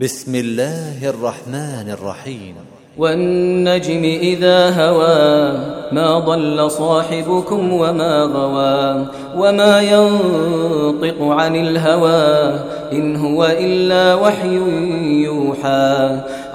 بسم الله الرحمن الرحيم. والنجم إذا هوى ما ضل صاحبكم وما غوى وما ينطق عن الهوى إن هو إلا وحي يوحى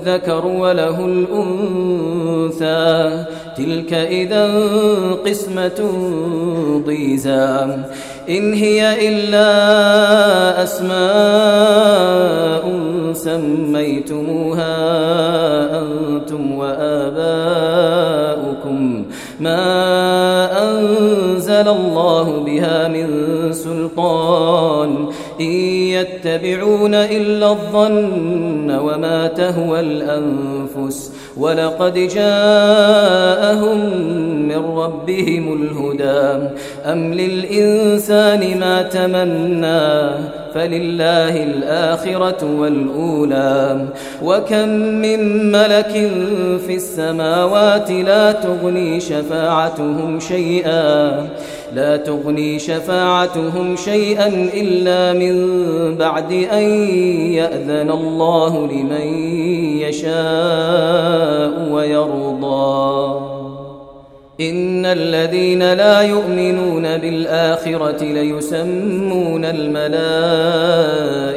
الذكر وله الأنثى. تلك إذا قسمة ضيزى. إن هي إلا أسماء سميتموها أنتم وآباؤكم. ما أنزل الله بها من سلطان. إن يتبعون إلا الظن وما تهوى الأنفس ولقد جاءهم من ربهم الهدى. أم للإنسان ما تمنى فلله الآخرة والأولى. وكم من ملك في السماوات لا تغني شفاعتهم شيئا. لا تغني شفاعتهم شيئا إلا من بعد أن يأذن الله لمن يشاء ويرضى. إن الذين لا يؤمنون بالآخرة ليسمون الملائكة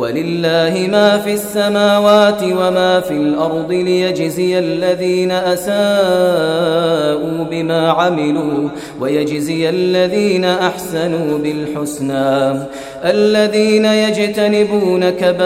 ولله ما في السماوات وما في الأرض ليجزي الذين أساءوا بما عملوا ويجزي الذين أحسنوا بالحسنى. الذين يجتنبون كبائر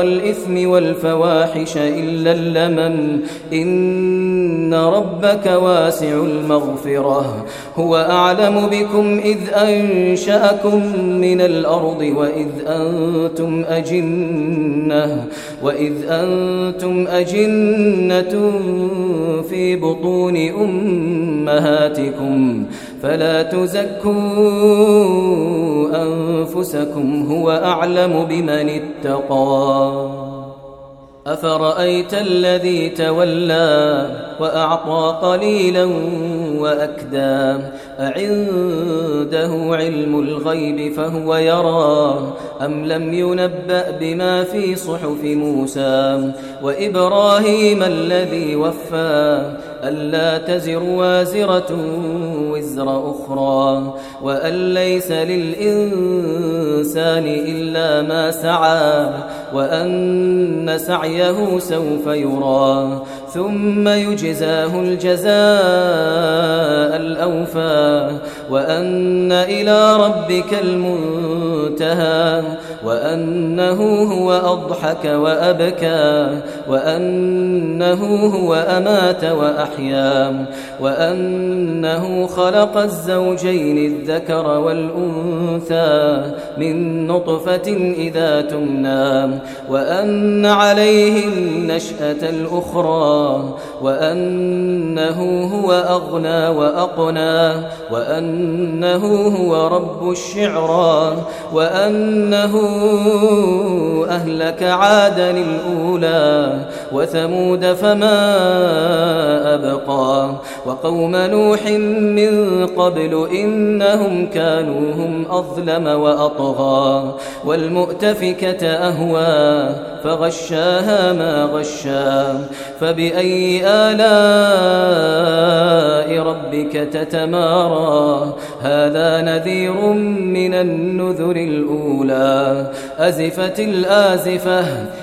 الإثم والفواحش إلا اللمم. إن ربك واسع المغفرة. هو أعلم بكم إذ أنشأكم من الأرض وإذ أنتم أجنة وإذ أنتم أجنة في بطون أمهاتكم فلا تزكوا أنفسكم هو أعلم بمن اتقى. أفرأيت الذي تولى وأعطى قليلا وأكدى. أعنده علم الغيب فهو يرى. أم لم ينبأ بما في صحف موسى؟ وإبراهيم الذي وفى. ألا تزر وازرة وزر أخرى وأن ليس للإنسان إلا ما سعى وأن سعيه سوف يرى. ثم يجزاه الجزاء الأوفى وأن إلى ربك المنتهى وأنه هو أضحك وأبكى وأنه هو أمات وأحيا. وأنه خلق الزوجين الذكر والأنثى من نطفة إذا تمنى وأن عليه النشأة الأخرى وأنه هو أغنى وأقنى وأنه هو رب الشعرى وأنه أهلك عادا الأولى وثمود فما أبقى وقوم نوح من قبل إنهم كانوا هم أظلم وأطغى. والمؤتفكة أهوى فغشاها ما غشا. فبأي آلاء ربك تتمارى؟ هذا نذير من النذر الأولى. أزفت الآزفة